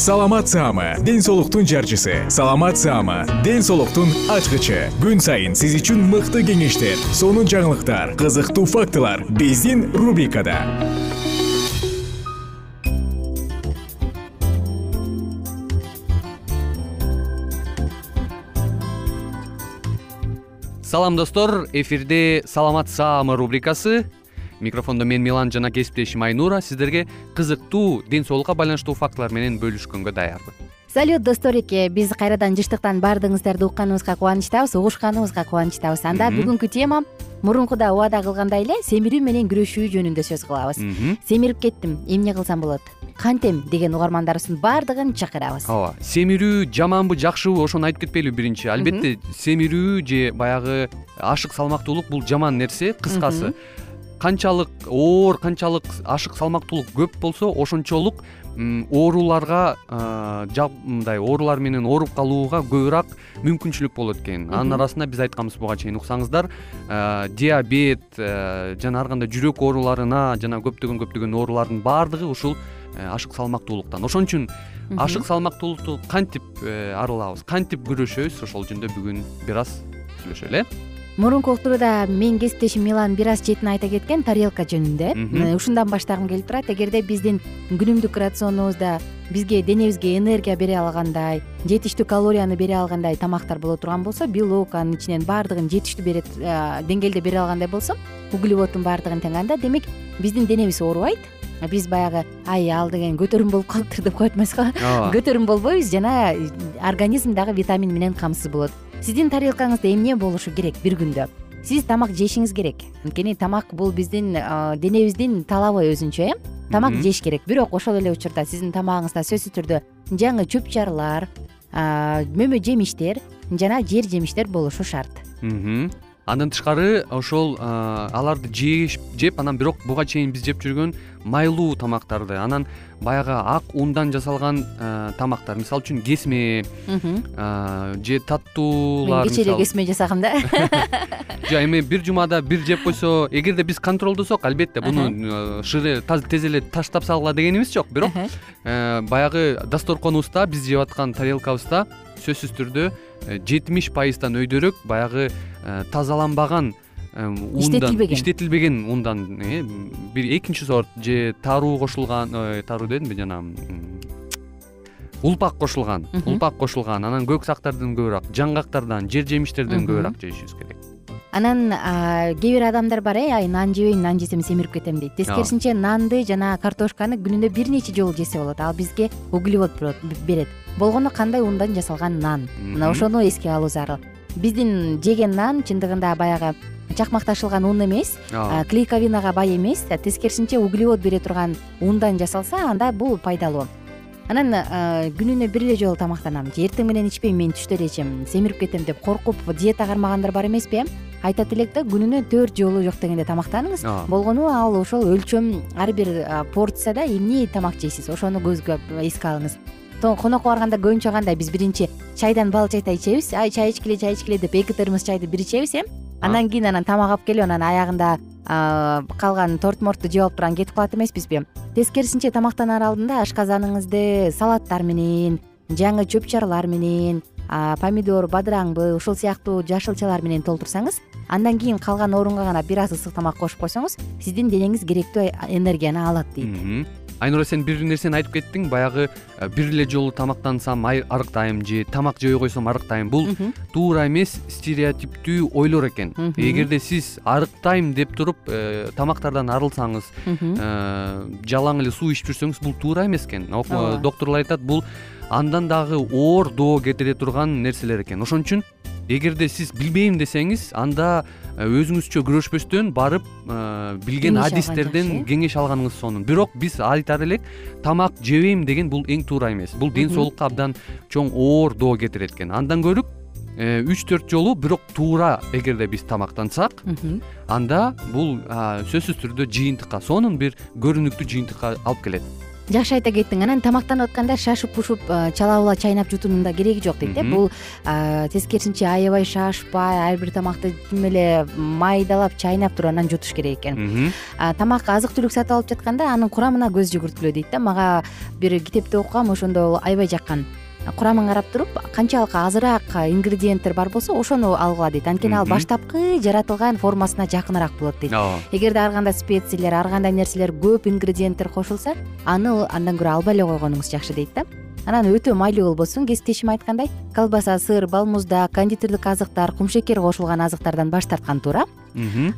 саламат саама ден соолуктун жарчысы. Саламат саама ден соолуктун ачкычы. Күн сайын сиз үчүн мыкты кеңештер сонун жаңылыктар кызыктуу фактылар биздин рубрикада. Салам достор. Эфирде саламат саамы рубрикасы микрофондо мен милан жана кесиптешим айнура сиздерге кызыктуу ден соолукка байланыштуу фактылар менен бөлүшкөнгө даярбыз салют досторике биз кайрадан жыштыктан баардыгыңыздарды укканыбызга кубанычтабыз угушканыбызга кубанычтабыз. Анда бүгүнкү тема мурункуда убада кылгандай эле семирүү менен күрөшүү жөнүндө сөз кылабыз. Семирип кеттим эмне кылсам болот? Кантем деген угармандарыбыздын баардыгын чакырабыз. Ооба семирүү жаманбы жакшыбы ошону айтып кетпейлиби биринчи. Албетте семирүү же баягы ашык салмактуулук бул жаман нерсе кыскасы канчалык оор канчалык ашык салмактуулук көп болсо ошончолук ооруларга мындай оорулар менен ооруп калууга көбүрөөк мүмкүнчүлүк болот экен. Анын арасында биз айтканбыз буга чейин уксаңыздар диабет жана ар кандай жүрөк ооруларына жана көптөгөн көптөгөн оорулардын баардыгы ушул э, ашык салмактуулуктан. Ошон үчүн ашык салмактуулукту кантип э, арылабыз кантип күрөшөбүз ошол жөнүндө бүгүн бир аз сүйлөшөлү э мурунку уктурууда менин кесиптешим милан бир аз четин айта кеткен тарелка жөнүндө. Ушундан баштагым келип турат. Эгерде биздин күнүмдүк рационубузда бизге денебизге энергия бере алгандай жетиштүү калорияны бере алгандай тамактар боло турган болсо белок анын ичинен баардыгын жетиштүү берет деңгээлде бере алгандай болсо углеводдун баардыгын тең анда демек биздин денебиз оорубайт. Биз баягы ай ал деген көтөрүм болуп калыптыр деп коет эмеспи ооба. Көтөрүм болбойбуз жана организм дагы витамин менен камсыз болот сиздин тарелкаңызда эмне болушу керек бир күндө? Сиз тамак жешиңиз керек. Анткени тамак бул биздин денебиздин талабы өзүнчө э? Тамак жеш керек. Бирок ошол эле учурда сиздин тамагыңызда сөзсүз түрдө жаңы чөп чарлар мөмө жемиштер жана жер жемиштер болушу шарт андан тышкары ошол аларды жеп анан бирок буга чейин биз жеп жүргөн майлуу тамактарды анан баягы ак ундан жасалган тамактар. Мисалы үчүн кесме же таттуулар мен кечээ эле кесме жасагам да. Жок эми бир жумада бир жеп койсо эгерде биз контролдосок албетте муну шире тез эле таштап салгыла дегенибиз жок. Бирок э, баягы дасторконубузда биз жеп аткан тарелкабызда сөзсүз түрдө э, жетимиш пайыздан өйдөрөөк баягы э, тазаланбаган иштетилбеген. иштетилбеген ундан бир экинчи сорт же таруу кошулган таруу дедимби жана улпак кошулган улпак кошулган анан көк сактардан көбүрөөк жаңгактардан жер жемиштерден көбүрөөк жешибиз керек анан кээ бир адамдар бар э ай нан жебейм нан жесем семирип кетем дейт. Тескерисинче нанды жана картошканы күнүнө бир нече жолу жесе болот ал бизге углевод берет. Болгону кандай ундан жасалган нан? Мына ошону эске алуу зарыл. Биздин жеген нан чындыгында баягы чакмакташылган ун эмес клейковинага бай эмес. Тескерисинче углевод бере турган ундан жасалса анда бул пайдалуу анан күнүнө бир эле жолу тамактанам. Же эртең менен ичпейм мен түштө эле ичем семирип кетем деп коркуп диета кармагандар бар эмеспи э айтат элек да күнүнө төрт жолу жок дегенде тамактаныңыз. Болгону ал ошол өлчөм ар бир порцияда эмне тамак жейсиз? Ошону көзгө эске алыңыз конокко барганда көбүнчө кандай? Биз биринчи чайдан бал чайтай ичебиз. Ай чай ичкиле чай ичкиле деп эки термос чайды бир ичебиз э. Андан кийин анан тамак алып келип анан аягында калган торт мортту жеп алып туруп анан кетип калат эмеспизби. Тескерисинче тамактанаар алдында ашказаныңызды салаттар менен жаңы чөп чарлар менен помидор бадыраңбы ушул сыяктуу жашылчалар менен толтурсаңыз андан кийин калган орунга гана бир аз ысык тамак кошуп койсоңуз сиздин денеңиз керектүү энергияны алат дейт айнура сен бир нерсени айтып кеттиң. Баягы э, бир эле жолу тамактансам арыктайм же тамак жебей койсом арыктайм бул туура эмес стереотиптүү ойлор экен. Эгерде сиз арыктайм деп туруп э, тамактардан арылсаңыз э, жалаң эле суу ичип жүрсөңүз бул туура эмес экен. Доктурлар айтат бул андан дагы оор доо кетире турган нерселер экен. Ошон үчүн эгерде сиз билбейм десеңиз анда э, өзүңүзчө күрөшпөстөн барып э, билген адистерден э? кеңеш алганыңыз сонун. Бирок биз айтар элек тамак жебейм деген бул эң туура эмес. Бул ден соолукка абдан чоң оор доо кетирет экен. Андан көрүп үч төрт жолу бирок туура эгерде биз тамактансак анда бул сөзсүз түрдө жыйынтыкка сонун бир көрүнүктүү жыйынтыкка алып келет жакшы айта кеттиң анан тамактанып атканда шашып пушуп чала була чайнап жутуунун да кереги жок дейт э бул тескерисинче аябай шашпай ар бир тамакты тим эле майдалап чайнап туруп анан жутуш керек экен. Тамак азык түлүк сатып алып жатканда анын курамына көз жүгүрткүлө дейт да мага бир китепте окугам ошондо аябай жаккан курамын карап туруп канчалык азыраак ингредиенттер бар болсо ошону алгыла дейт. Анткени ал баштапкы жаратылган формасына жакыныраак болот дейт. Ооба. Эгерде ар кандай специялер ар кандай нерселер көп ингредиенттер кошулса аны андан көрө албай эле койгонуңуз жакшы дейт да. Анан өтө майлуу болбосун кесиптешим айткандай колбаса сыр бал муздак кондитердик азыктар кумшекер кошулган азыктардан баш тарткан туура.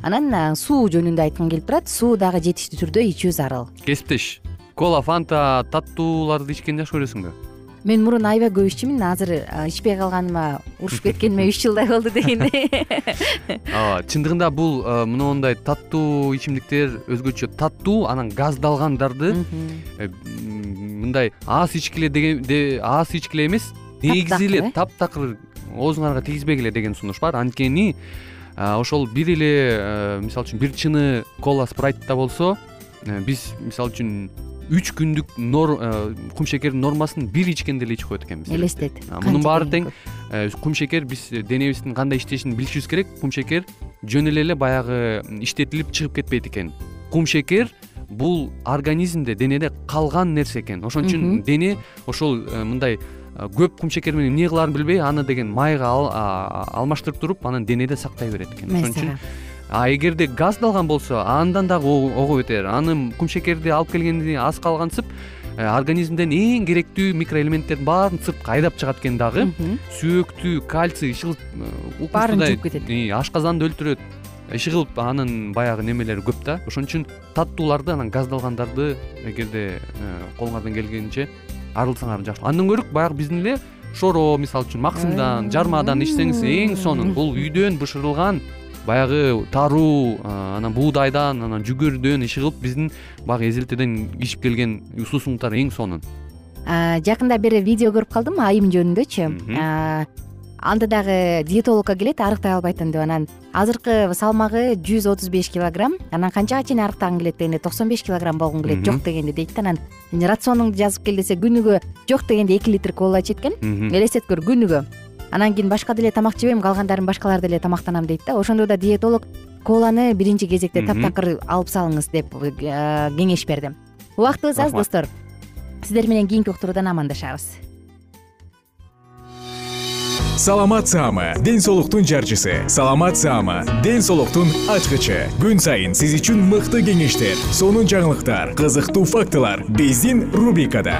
Анан суу жөнүндө айткым келип турат суу дагы жетиштүү түрдө ичүү зарыл. Кесиптеш. Кола фанта таттууларды ичкенди жакшы көрөсүңбү мен мурун аябай көп иччүмүн азыр ичпей калганыма урушуп кеткениме үч жылдай болду дегендей ооба чындыгында бул мондай таттуу ичимдиктер өзгөчө таттуу анан газдалгандарды э, мындай аз ичкиле деген аз ичкиле эмес негизи эле таптакыр оозуңарга тийгизбегиле деген сунуш бар. Анткени ошол бир эле мисалы үчүн бир чыны кола спрайтта болсо э, биз мисалы үчүн үч күндүк кумшекердин нормасын бир ичкенде эле ичип коет экенбиз. Элестет. Мунун баары тең э, кумшекер биз денебиздин кандай иштешин билишибиз керек кумшекер жөн эле эле баягы иштетилип чыгып кетпейт экен. Кумшекер бул организмде денеде калган нерсе экен. Ошон үчүн дене ошол э, мындай э, көп кумшекер менен эмне кылаарын билбей аны деген майга алмаштырып туруп анан денеде сактай берет экен. Ошон үчүн а эгерде газдалган болсо андан дагы ого бетер. Аны кумшекерди алып келгенден кийин аз калгансып э, организмден эң керектүү микроэлементтердин баарын сыртка айдап чыгат экен дагы сөөктү кальций иши кылып э, баарын жууп кетет. ашказанды өлтүрөт. Иши кылып анын баягы немелери көп да. Ошон үчүн таттууларды анан газдалгандарды эгерде э, колуңардан келгенинче арылсаңар жакшы. Андан көрө баягы биздин эле шоро мисалы үчүн максымдан жармадан ичсеңиз эң сонун. Бул үйдөн бышырылган баягы таруу анан буудайдан анан жүгүрдөн иши кылып биздин баягы эзелтеден ичип келген суусундуктар эң сонун. Жакында бир видео көрүп калдым айым жөнүндөчү анда дагы диетологко келет арыктай албайтам деп анан азыркы салмагы жүз отуз беш килограмм анан канчага чейин арыктагың келет дегенде токсон беш килограмм болгуң келет жок дегенде дейт да. Анан рационуңду жазып кел десе күнүгө жок дегенде эки литр кола ичет экен элестет көр күнүгө анан кийин башка деле тамак жебейм калгандарын башкалар деле тамактанам дейт да. Ошондо да диетолог коланы биринчи кезекте таптакыр алып салыңыз деп э, кеңеш берди. Убактыбыз аз достор. Сиздер менен кийинки уктуруудан амандашабыз. Саламат саама ден соолуктун жарчысы. Саламат саама ден соолуктун ачкычы. Күн сайын сиз үчүн мыкты кеңештер сонун жаңылыктар кызыктуу фактылар. Биздин рубрикада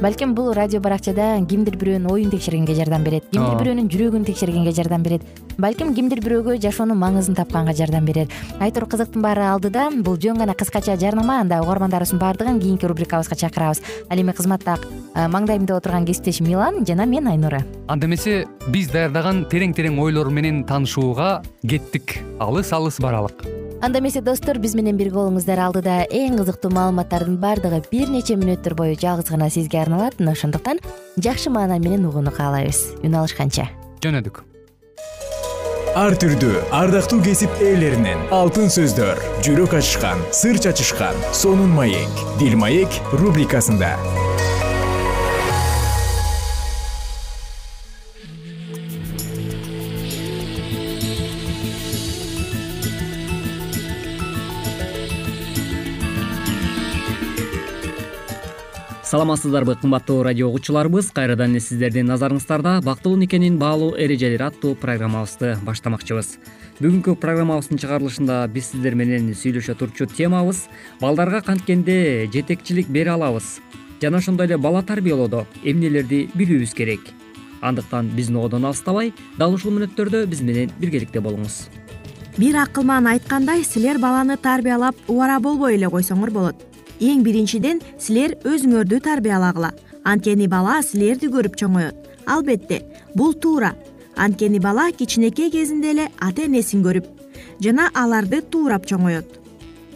балким бул радио баракчада кимдир бирөөнүн оюн текшергенге жардам берет кимдир бирөөнүн жүрөгүн текшергенге жардам берет. Балким кимдир бирөөгө жашоонун маңызын тапканга жардам берет айтор кызыктын баары алдыда бул жөн гана кыскача жарнама анда угармандарыбыздын баардыгын кийинки рубрикабызга чакырабыз. Ал эми кызматта маңдайымда отурган кесиптешим милан жана мен айнура. Анда эмесе биз даярдаган терең терең ойлор менен таанышууга кеттик. Алыс алыс баралык. Анда эмесе достор биз менен бирге болуңуздар. Алдыда эң кызыктуу маалыматтардын баардыгы бир нече мүнөттөр бою жалгыз гана сизге арналат мына ошондуктан жакшы маанай менен угууну каалайбыз. Үн алышканча. Жөнөдүк. Ар түрдүү ардактуу кесип ээлеринен алтын сөздөр жүрөк ачышкан сыр чачышкан сонун маек дил маек рубрикасында саламатсыздарбы кымбаттуу радио угуучуларыбыз. Кайрадан эле сиздердин назарыңыздарда бактылуу никенин баалуу эрежелери аттуу программабызды баштамакчыбыз. Бүгүнкү программабыздын чыгарылышында биз сиздер менен сүйлөшө турчу темабыз. Балдарга канткенде жетекчилик бере алабыз. Жана ошондой эле бала тарбиялоодо эмнелерди билүүбүз керек. Андыктан биздин одон алыстабай дал ушул мүнөттөрдө биз менен биргеликте болуңуз. Бир акылман айткандай силер баланы тарбиялап убара болбой эле койсоңор болот эң биринчиден силер өзүңөрдү тарбиялагыла анткени бала силерди көрүп чоңоет. Албетте бул туура. Анткени бала кичинекей кезинде эле ата энесин көрүп жана аларды туурап чоңоет.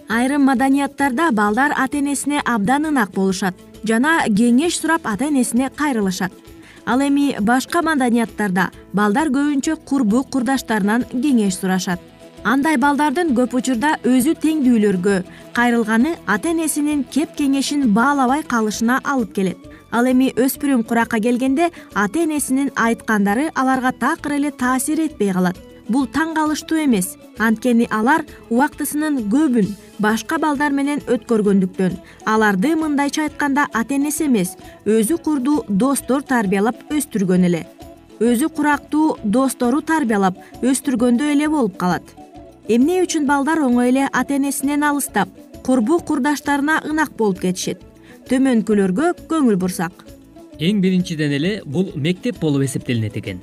Айрым маданияттарда балдар ата энесине абдан ынак болушат жана кеңеш сурап ата энесине кайрылышат. Ал эми башка маданияттарда балдар көбүнчө курбу курдаштарынан кеңеш сурашат андай балдардын көп учурда өзү теңдүүлөргө кайрылганы ата энесинин кеп кеңешин баалабай калышына алып келет. Ал эми өспүрүм куракка келгенде ата энесинин айткандары аларга такыр эле таасир этпей калат. Бул таң калыштуу эмес. Анткени алар убактысынын көбүн башка балдар менен өткөргөндүктөн. Аларды мындайча айтканда ата энеси эмес өзү курдуу достор тарбиялап өстүргөн эле. Өзү курактуу достору тарбиялап өстүргөндөй эле болуп калат эмне үчүн балдар оңой эле ата энесинен алыстап курбу курдаштарына ынак болуп кетишет? Төмөнкүлөргө көңүл бурсак. Эң биринчиден эле бул мектеп болуп эсептелинет экен.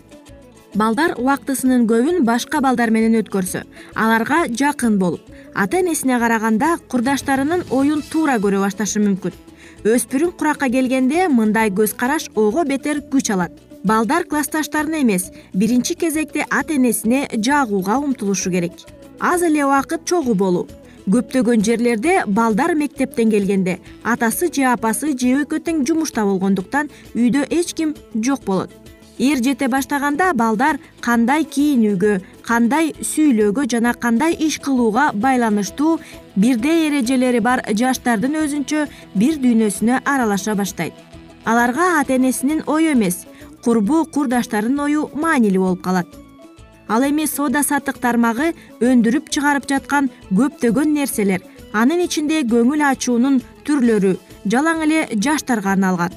Балдар убактысынын көбүн башка балдар менен өткөрсө аларга жакын болуп ата энесине караганда курдаштарынын оюн туура көрө башташы мүмкүн. Өспүрүм куракка келгенде мындай көз караш ого бетер күч алат. Балдар классташтарына эмес биринчи кезекте ата энесине жагууга умтулушу керек аз эле убакыт чогуу болуу көптөгөн жерлерде балдар мектептен келгенде атасы же апасы же экөө тең жумушта болгондуктан үйдө эч ким жок болот. Эр жете баштаганда балдар кандай кийинүүгө кандай сүйлөөгө жана кандай иш кылууга байланыштуу бирдей эрежелери бар жаштардын өзүнчө бир дүйнөсүнө аралаша баштайт. Аларга ата энесинин ою эмес курбу курдаштарынын ою маанилүү болуп калат ал эми соода саттык тармагы өндүрүп чыгарып жаткан көптөгөн нерселер. Анын ичинде көңүл ачуунун түрлөрү жалаң эле жаштарга арналган.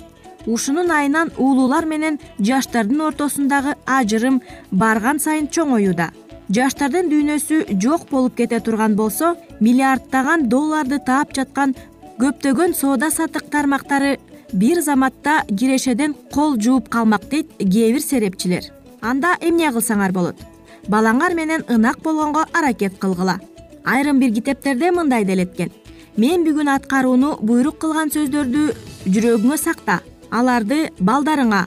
Ушунун айынан уулуулар менен жаштардын ортосундагы ажырым барган сайын чоңоюуда жаштардын дүйнөсү жок болуп кете турган болсо миллиарддаган долларды таап жаткан көптөгөн соода саттык тармактары бир заматта кирешеден кол жууп калмак дейт кээ бир серепчилер. Анда эмне кылсаңар болот балаңар менен ынак болгонго аракет кылгыла. Айрым бир китептерде мындай делеткен. Мен бүгүн аткарууну буйрук кылган сөздөрдү жүрөгүңө сакта аларды балдарыңа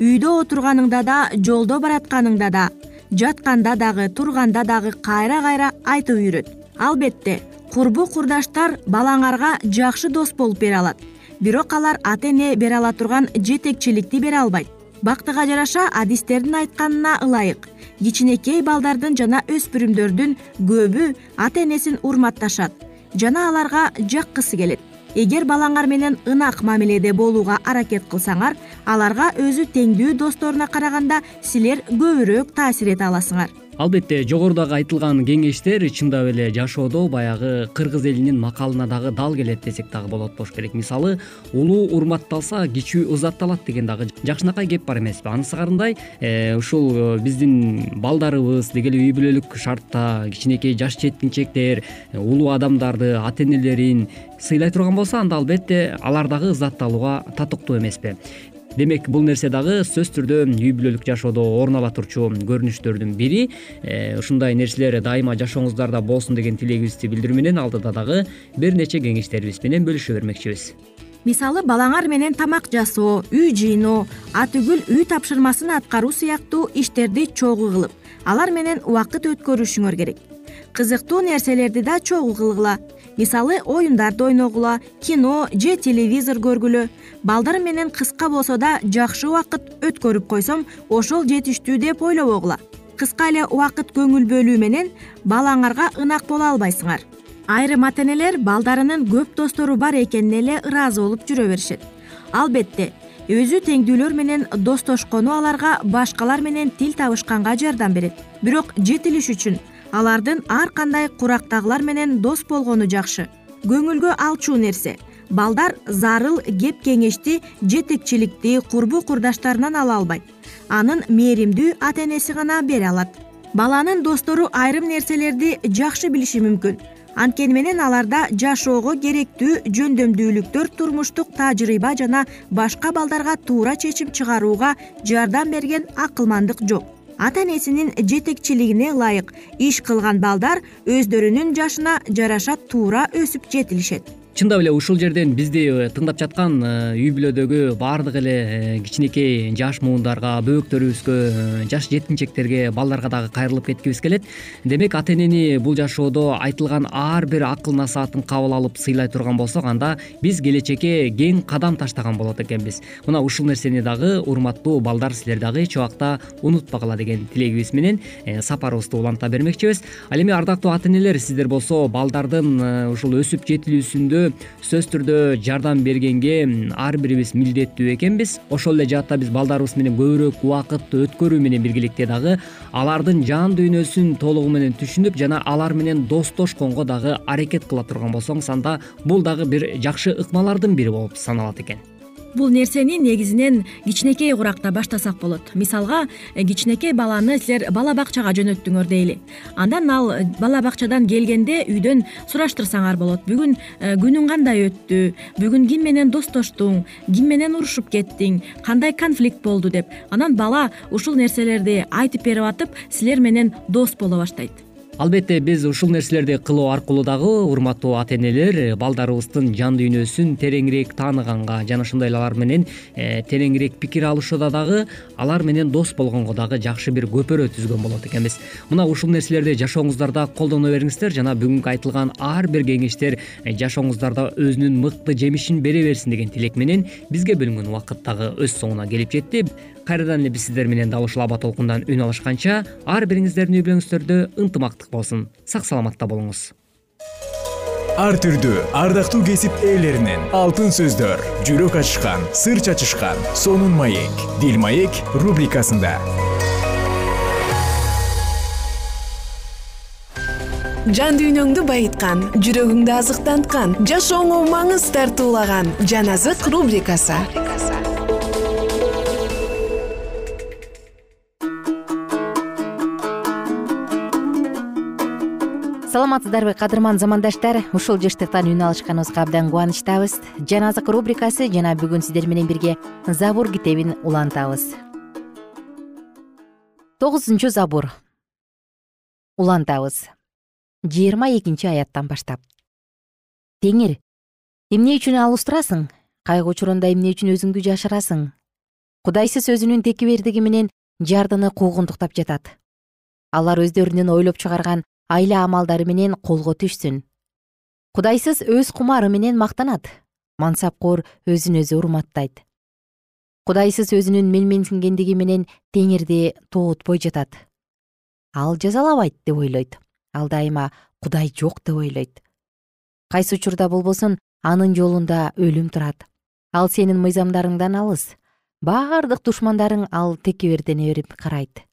үйдө отурганыңда да жолдо баратканыңда да жатканда дагы турганда дагы кайра кайра айтып үйрөт. Албетте курбу курдаштар балаңарга жакшы дос болуп бере алат. Бирок алар ата эне бере ала турган жетекчиликти бере албайт бактыга жараша адистердин айтканына ылайык. Кичинекей балдардын жана өспүрүмдөрдүн көбү ата энесин урматташат жана аларга жаккысы келет. Эгер балаңар менен ынак мамиледе болууга аракет кылсаңар аларга өзү теңдүү досторуна караганда силер көбүрөөк таасир эте аласыңар албетте жогорудагы айтылган кеңештер чындап эле жашоодо баягы кыргыз элинин макалына дагы дал келет десек дагы болот болуш керек. Мисалы улуу урматталса кичүү ызатталат деген дагы жакшынакай кеп бар эмеспи анысыкарындай э, ушул э, биздин балдарыбыз деги эле үй бүлөлүк шартта кичинекей жаш жеткинчектер э, улуу адамдарды ата энелерин сыйлай турган болсо анда албетте алар дагы ызатталууга татыктуу эмеспи демек бул нерсе дагы сөзсүз түрдө үй бүлөлүк жашоодо орун ала турчу көрүнүштөрдүн бири. Э, ушундай нерселер дайыма жашооңуздарда болсун деген тилегибизди билдирүү менен алдыда дагы бир нече кеңештерибиз менен бөлүшө бермекчибиз. Мисалы балаңар менен тамак жасоо үй жыйноо атүгүл үй тапшырмасын аткаруу сыяктуу иштерди чогуу кылып алар менен убакыт өткөрүшүңөр керек кызыктуу нерселерди да чогуу кылгыла. Мисалы оюндарды ойногула кино же телевизор көргүлө. Балдар менен кыска болсо да жакшы убакыт өткөрүп койсом ошол жетиштүү деп ойлобогула. Кыска эле убакыт көңүл бөлүү менен балаңарга ынак боло албайсыңар. Айрым ата энелер балдарынын көп достору бар экенине эле ыраазы болуп жүрө беришет. Албетте өзү теңдүүлөр менен достошкону аларга башкалар менен тил табышканга жардам берет. Бирок жетилиш үчүн алардын ар кандай курактагылар менен дос болгону жакшы. Көңүлгө алчу нерсе. Балдар зарыл кеп кеңешти жетекчиликти курбу курдаштарынан ала албайт. Анын мээримдүү ата энеси гана бере алат. Баланын достору айрым нерселерди жакшы билиши мүмкүн. Анткени менен аларда жашоого керектүү жөндөмдүүлүктөр турмуштук тажрыйба жана башка балдарга туура чечим чыгарууга жардам берген акылмандык жок ата энесинин жетекчилигине ылайык. Иш кылган балдар өздөрүнүн жашына жараша туура өсүп жетилишет чындап эле ушул жерден бизди э, тыңдап жаткан э, үй бүлөдөгү баардык эле э, кичинекей жаш муундарга бөбөктөрүбүзгө жаш жеткинчектерге балдарга дагы кайрылып кеткибиз келет. Демек ата энени бул жашоодо айтылган ар бир акыл насаатын кабыл алып сыйлай турган болсок анда биз келечекке кең кадам таштаган болот экенбиз. Мына ушул нерсени дагы урматтуу балдар силер дагы эч убакта унутпагыла деген тилегибиз менен сапарыбызды уланта бермекчибиз. Ал эми ардактуу ата энелер сиздер болсо балдардын ушул өсүп жетилүүсүндө сөзсүз түрдө жардам бергенге ар бирибиз милдеттүү экенбиз. Ошол эле жаатта биз балдарыбыз менен көбүрөөк убакыт өткөрүү менен биргеликте дагы алардын жан дүйнөсүн толугу менен түшүнүп жана алар менен достошконго дагы аракет кыла турган болсоңуз анда бул дагы бир жакшы ыкмалардын бири болуп саналат экен бул нерсени негизинен кичинекей куракта баштасак болот. Мисалга э, кичинекей баланы силер бала бакчага жөнөттүңөр дейли. Андан ал э, бала бакчадан келгенде үйдөн сураштырсаңар болот. Бүгүн э, күнүң кандай өттү? Бүгүн ким менен достоштуң? Ким менен урушуп кеттиң? Кандай конфликт болду деп. Анан бала ушул нерселерди айтып берип атып силер менен дос боло баштайт албетте биз ушул нерселерди кылуу аркылуу дагы урматтуу ата энелер балдарыбыздын жан дүйнөсүн тереңирээк тааныганга жана ошондой эле алар менен э, тереңирээк пикир алышууда дагы алар менен дос болгонго дагы жакшы бир көпөрө түзгөн болот экенбиз. Мына ушул нерселерди жашооңуздарда колдоно бериңиздер жана бүгүнкү айтылган ар бир кеңештер э, жашооңуздарда өзүнүн мыкты жемишин бере берсин деген тилек менен бизге бөлүнгөн убакыт дагы өз соңуна келип жетти кайрадан эле биз сиздер менен дал ушул аба толкундан үн алышканча ар бириңиздердин үй бүлөңүздөрдө ынтымактык болсун. Сак саламатта болуңуз. Ар түрдүү ардактуу кесип ээлеринен алтын сөздөр жүрөк ачышкан сыр чачышкан сонун маек дил маек рубрикасында. Жан дүйнөңдү байыткан жүрөгүңдү азыктанткан жашооңо маңыз тартуулаган жан азык рубрикасы саламатсыздарбы кадырман замандаштар? Ушул жыштыктан үн алышканыбызга абдан кубанычтабыз. Жан азык рубрикасы жана бүгүн сиздер менен бирге забур китебин улантабыз. Тогузунчу забур. Улантабыз. Жыйырма экинчи аяттан баштап. Теңир эмне үчүн алыс турасың кайгы учурунда эмне үчүн өзүңдү жашырасың? Кудайсыз өзүнүн текебердиги менен жардыны куугунтуктап жатат. Алар өздөрүнүн ойлоп чыгарган айла амалдары менен колго түшсүн кудайсыз өз кумары менен мактанат мансапкор өзүн өзү урматтайт. Кудайсыз өзүнүн менменсингендиги менен теңирди тоотпой жатат. Ал жазалабайт деп ойлойт. Ал дайыма кудай жок деп ойлойт. Кайсы учурда болбосун анын жолунда өлүм турат. Ал сенин мыйзамдарыңдан алыс. Баардык душмандарың ал текебердене берип карайт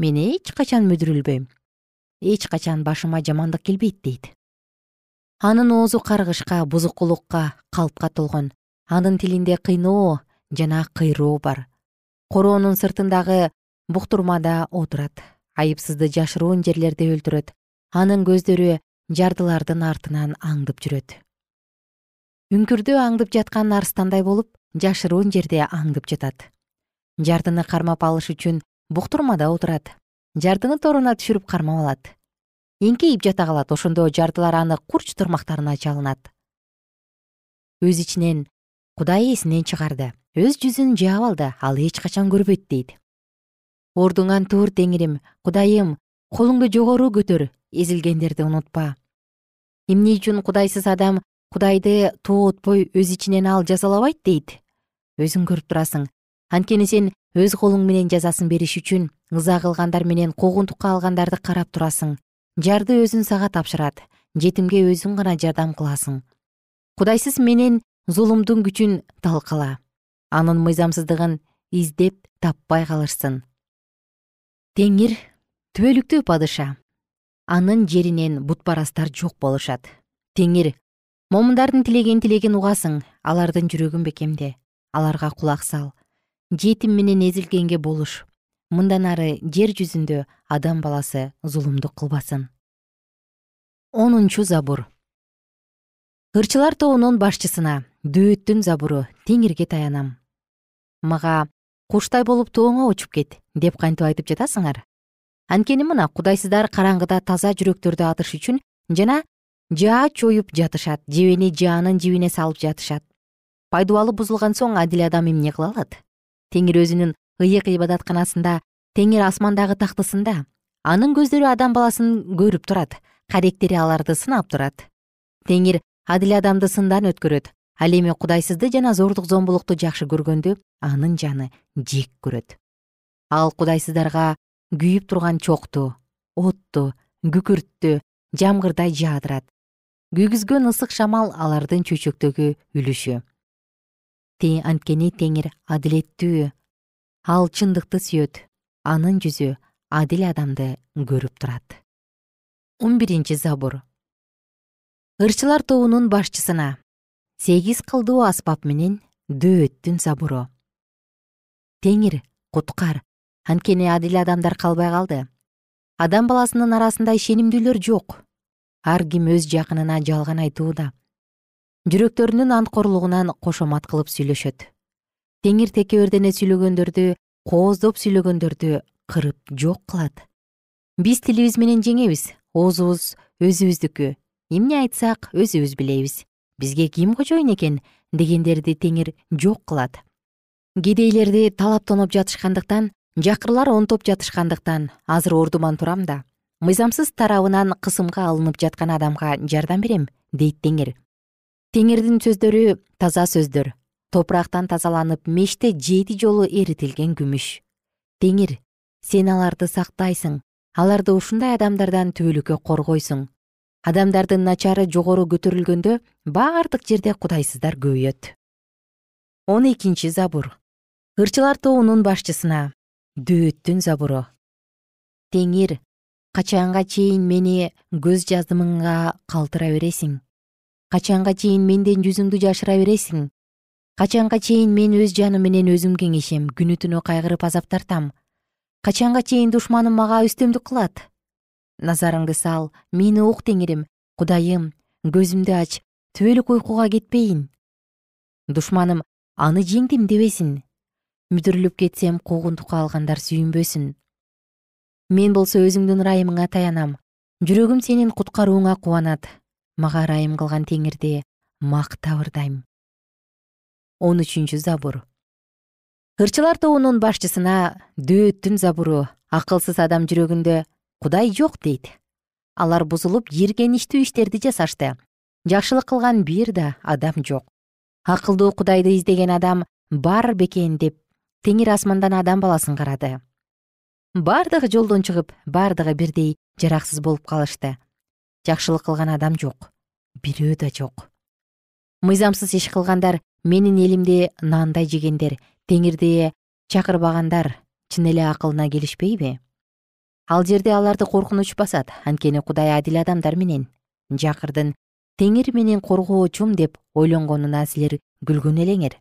мен эч качан мүдүрүлбөйм. Эч качан башыма жамандык келбейт дейт. Анын оозу каргышка бузукулукка калпка толгон. Анын тилинде кыйноо жана кыйроо бар. Короонун сыртындагы буктурмада отурат айыпсызды жашыруун жерлерде өлтүрөт. Анын көздөрү жардылардын артынан аңдып жүрөт. Үңкүрдө аңдып яткан арстандай болуп жашыруун жерде аңдып жатат. Жардыны кармап алыш үчүн буктурмада отурат. Жардыны торуна түшүрүп кармап алат. Эңкейип жата калат ошондо жардылар аны курч тырмактарына чалынат. Өз ичинен кудай эсинен чыгарды. Өз жүзүн жаап алды ал эч качан көрбөйт дейт. Ордуңан тур теңирим кудайым колуңду жогору көтөр эзилгендерди унутпа. Эмне үчүн кудайсыз адам кудайды тоотпой өз ичинен ал жазалабайт дейт? Өзүң көрүп турасың анткени сен өз колуң менен жазасын бериш үчүн ыза кылгандар менен куугунтукка алгандарды карап турасың. Жарды өзүң сага тапшырат жетимге өзүң гана жардам кыласың. Кудайсыз менен зулумдун күчүн талкала. Анын мыйзамсыздыгын издеп таппай калырсың. Теңир түбөлүктүү падыша. Анын жеринен бутпарастар жок болушат. Теңир момундардын тилеген тилегин угасың. Алардын жүрөгүн бекемде. Аларга кулак сал жетим менен эзилгенге болуш. Мындан ары жер жүзүндө адам баласы зулумдук кылбасын. Онунчу забур. Ырчылар тобунун башчысына дөөттүн забуру теңирге таянам. Мага куштай болуп тооңо учуп кет деп кантип айтып жатасыңар? Анткени мына кудайсыздар караңгыда таза жүрөктөрдү атыш үчүн жана жаа чоюп жатышат жебени жаанын жибине салып жатышат. Пайдубалы бузулган соң адил адам эмне кыла алат теңир өзүнүн ыйык ибадатканасында теңир асмандагы тактысында. Анын көздөрү адам баласын көрүп турат каректери аларды сынап турат. Теңир адил адамды сындан өткөрөт. Ал эми кудайсызды жана зордук зомбулукту жакшы көргөндү анын жаны жек көрөт. Ал кудайсыздарга күйүп турган чокту отту күкүрттү жамгырдай жаадырат. Күйгүзгөн ысык шамал алардын чөйчөктөгү үлүшү анткени теңир адилеттүү. Ал чындыкты сүйөт анын жүзү адил адамды көрүп турат. Он биринчи забур. Ырчылар тобунун башчысына. Сегиз кылдуу аспап менен дөөттүн забуру. Теңир куткар. Анткени адил адамдар калбай калды. Адам баласынын арасында ишенимдүүлөр жок. Ар ким өз жакынына жалган айтууда жүрөктөрүнүн анткорлугунан кошомат кылып сүйлөшөт. Теңир текебердене сүйлөгөндөрдү кооздоп сүйлөгөндөрдү кырып жок кылат. Биз тилибиз менен жеңебиз оозубуз өзүбүздүкү. Эмне айтсак өзүбүз билебиз. Бизге ким кожоюн экен дегендерди теңир жок кылат. Кедейлерди талаптоноп жатышкандыктан жакырлар онтоп жатышкандыктан азыр ордуман турам да. Мыйзамсыз тарабынан кысымга алынып жаткан адамга жардам берем дейт теңир теңирдин сөздөрү таза сөздөр. Топурактан тазаланып меште жети жолу эритилген күмүш. Теңир сен аларды сактайсың. Аларды ушундай адамдардан түбөлүккө коргойсуң адамдардын начары жогору көтөрүлгөндө бардык жерде кудайсыздар көбөйөт он экинчи забур. Ырчылар тобунун башчысына. Дөөттүн забуру. Теңир качанга чейин мени көз жазымыңга калтыра бересиң качанга чейин менден жүзүңдү жашыра бересиң? Качанга чейин мен өз жаным менен өзүм кеңешем күнү түнү кайгырып азап тартам? Качанга чейин душманым мага үстөмдүк кылат? Назарыңды сал мени ук теңирим кудайым көзүмдү ач түбөлүк уйкуга кетпейин. Душманым аны жеңдим дебесин. Мүдүрүлүп кетсем куугунтукка алгандар сүйүнбөсүн. Мен болсо өзүңдүн ырайымыңа таянам. Жүрөгүм сенин куткарууңа кубанат мага ырайым кылган теңирди мактап ырдайм он үчүнчү забур. Ырчылар тобунун башчысына дөөттүн забуру акылсыз адам жүрөгүндө кудай жок дейт. Алар бузулуп жийиркеничтүү иштерди жасашты. Жакшылык кылган бир да адам жок. Акылдуу кудайды издеген адам бар бекен деп теңир асмандан адам баласын карады. Бардыгы жолдон чыгып бардыгы бирдей жараксыз болуп калышты жакшылык кылган адам жок бирөө да жок. Мыйзамсыз иш кылгандар менин элимди нандай жегендер теңирди чакырбагандар чын эле акылына келишпейби ал жерде аларды коркунуч басат анткени кудай адил адамдар менен. Жакырдын теңир менен коргоочум деп ойлонгонуна силер күлгөн элеңер.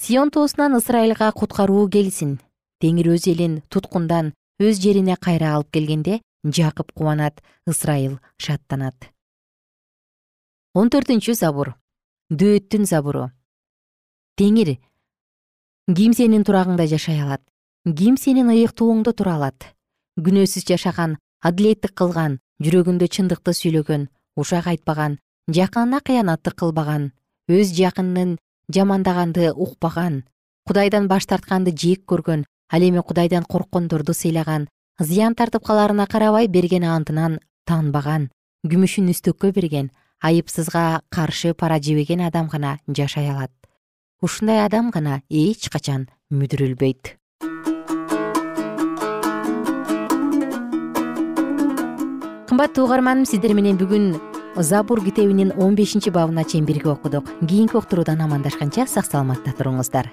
Сион тоосунан ысрайылга куткаруу келсин. Теңир өз элин туткундан өз жерине кайра алып келгенде жакып кубанат ысрайыл шаттанат. Он төртүнчү забур. Дөөттүн забуру. Теңир ким сенин турагыңда жашай алат? Ким сенин ыйыктууңдо тура алат? Күнөөсүз жашаган адилеттик кылган жүрөгүндө чындыкты сүйлөгөн ушак айтпаган жакынына кыянаттык кылбаган өз жакынын жамандаганды укпаган кудайдан баш тартканды жек көргөн ал эми кудайдан корккондорду сыйлаган зыян тартып калаарына карабай берген антынан таанбаган күмүшүн үстөккө берген айыпсызга каршы пара жебеген адам гана жашай алат. Ушундай адам гана эч качан мүдүрүлбөйт. Кымбаттуу угарманым сиздер менен бүгүн забур китебинин он бешинчи бабына чейин бирге окудук. Кийинки уктуруудан амандашканча сак саламатта туруңуздар